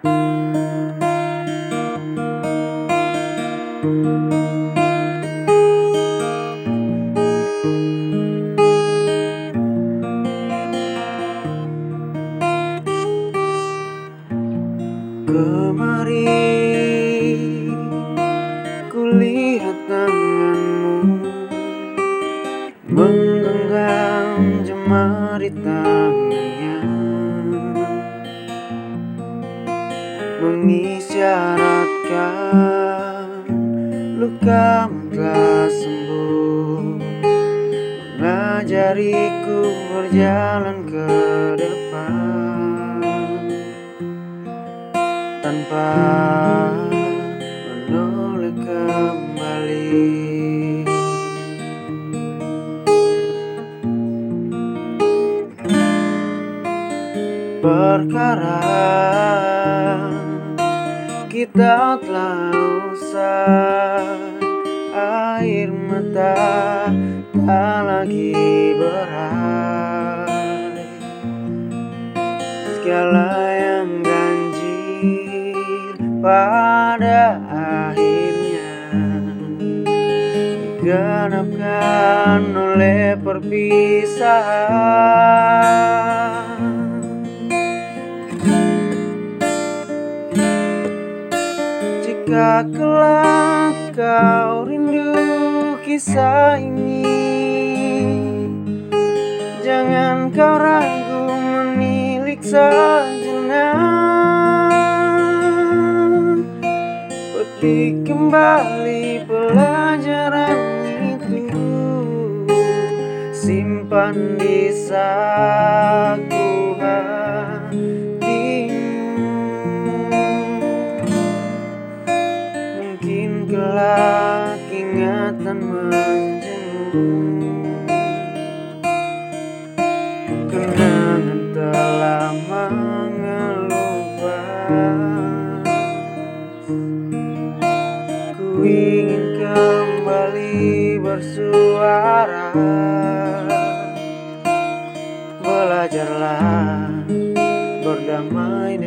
Kemari kulihat tanganmu Menggenggam jemari tangannya Mengisyaratkan lukamu telah sembuh. Mengajariku berjalan ke depan. Tanpa menoleh kembali. Perkara kita telah usai Air mata tak lagi berair Segala yang pada akhirnya digenapkan oleh perpisahan Jika kelak kau rindu kisah ini? Jangan kau ragu menilik sejenak. Petik kembali pelajaran itu. Simpan di saku Kelak ingatan menjenguk Kenangan telah mengelupas. Ku ingin kembali bersuara. Belajarlah berdamai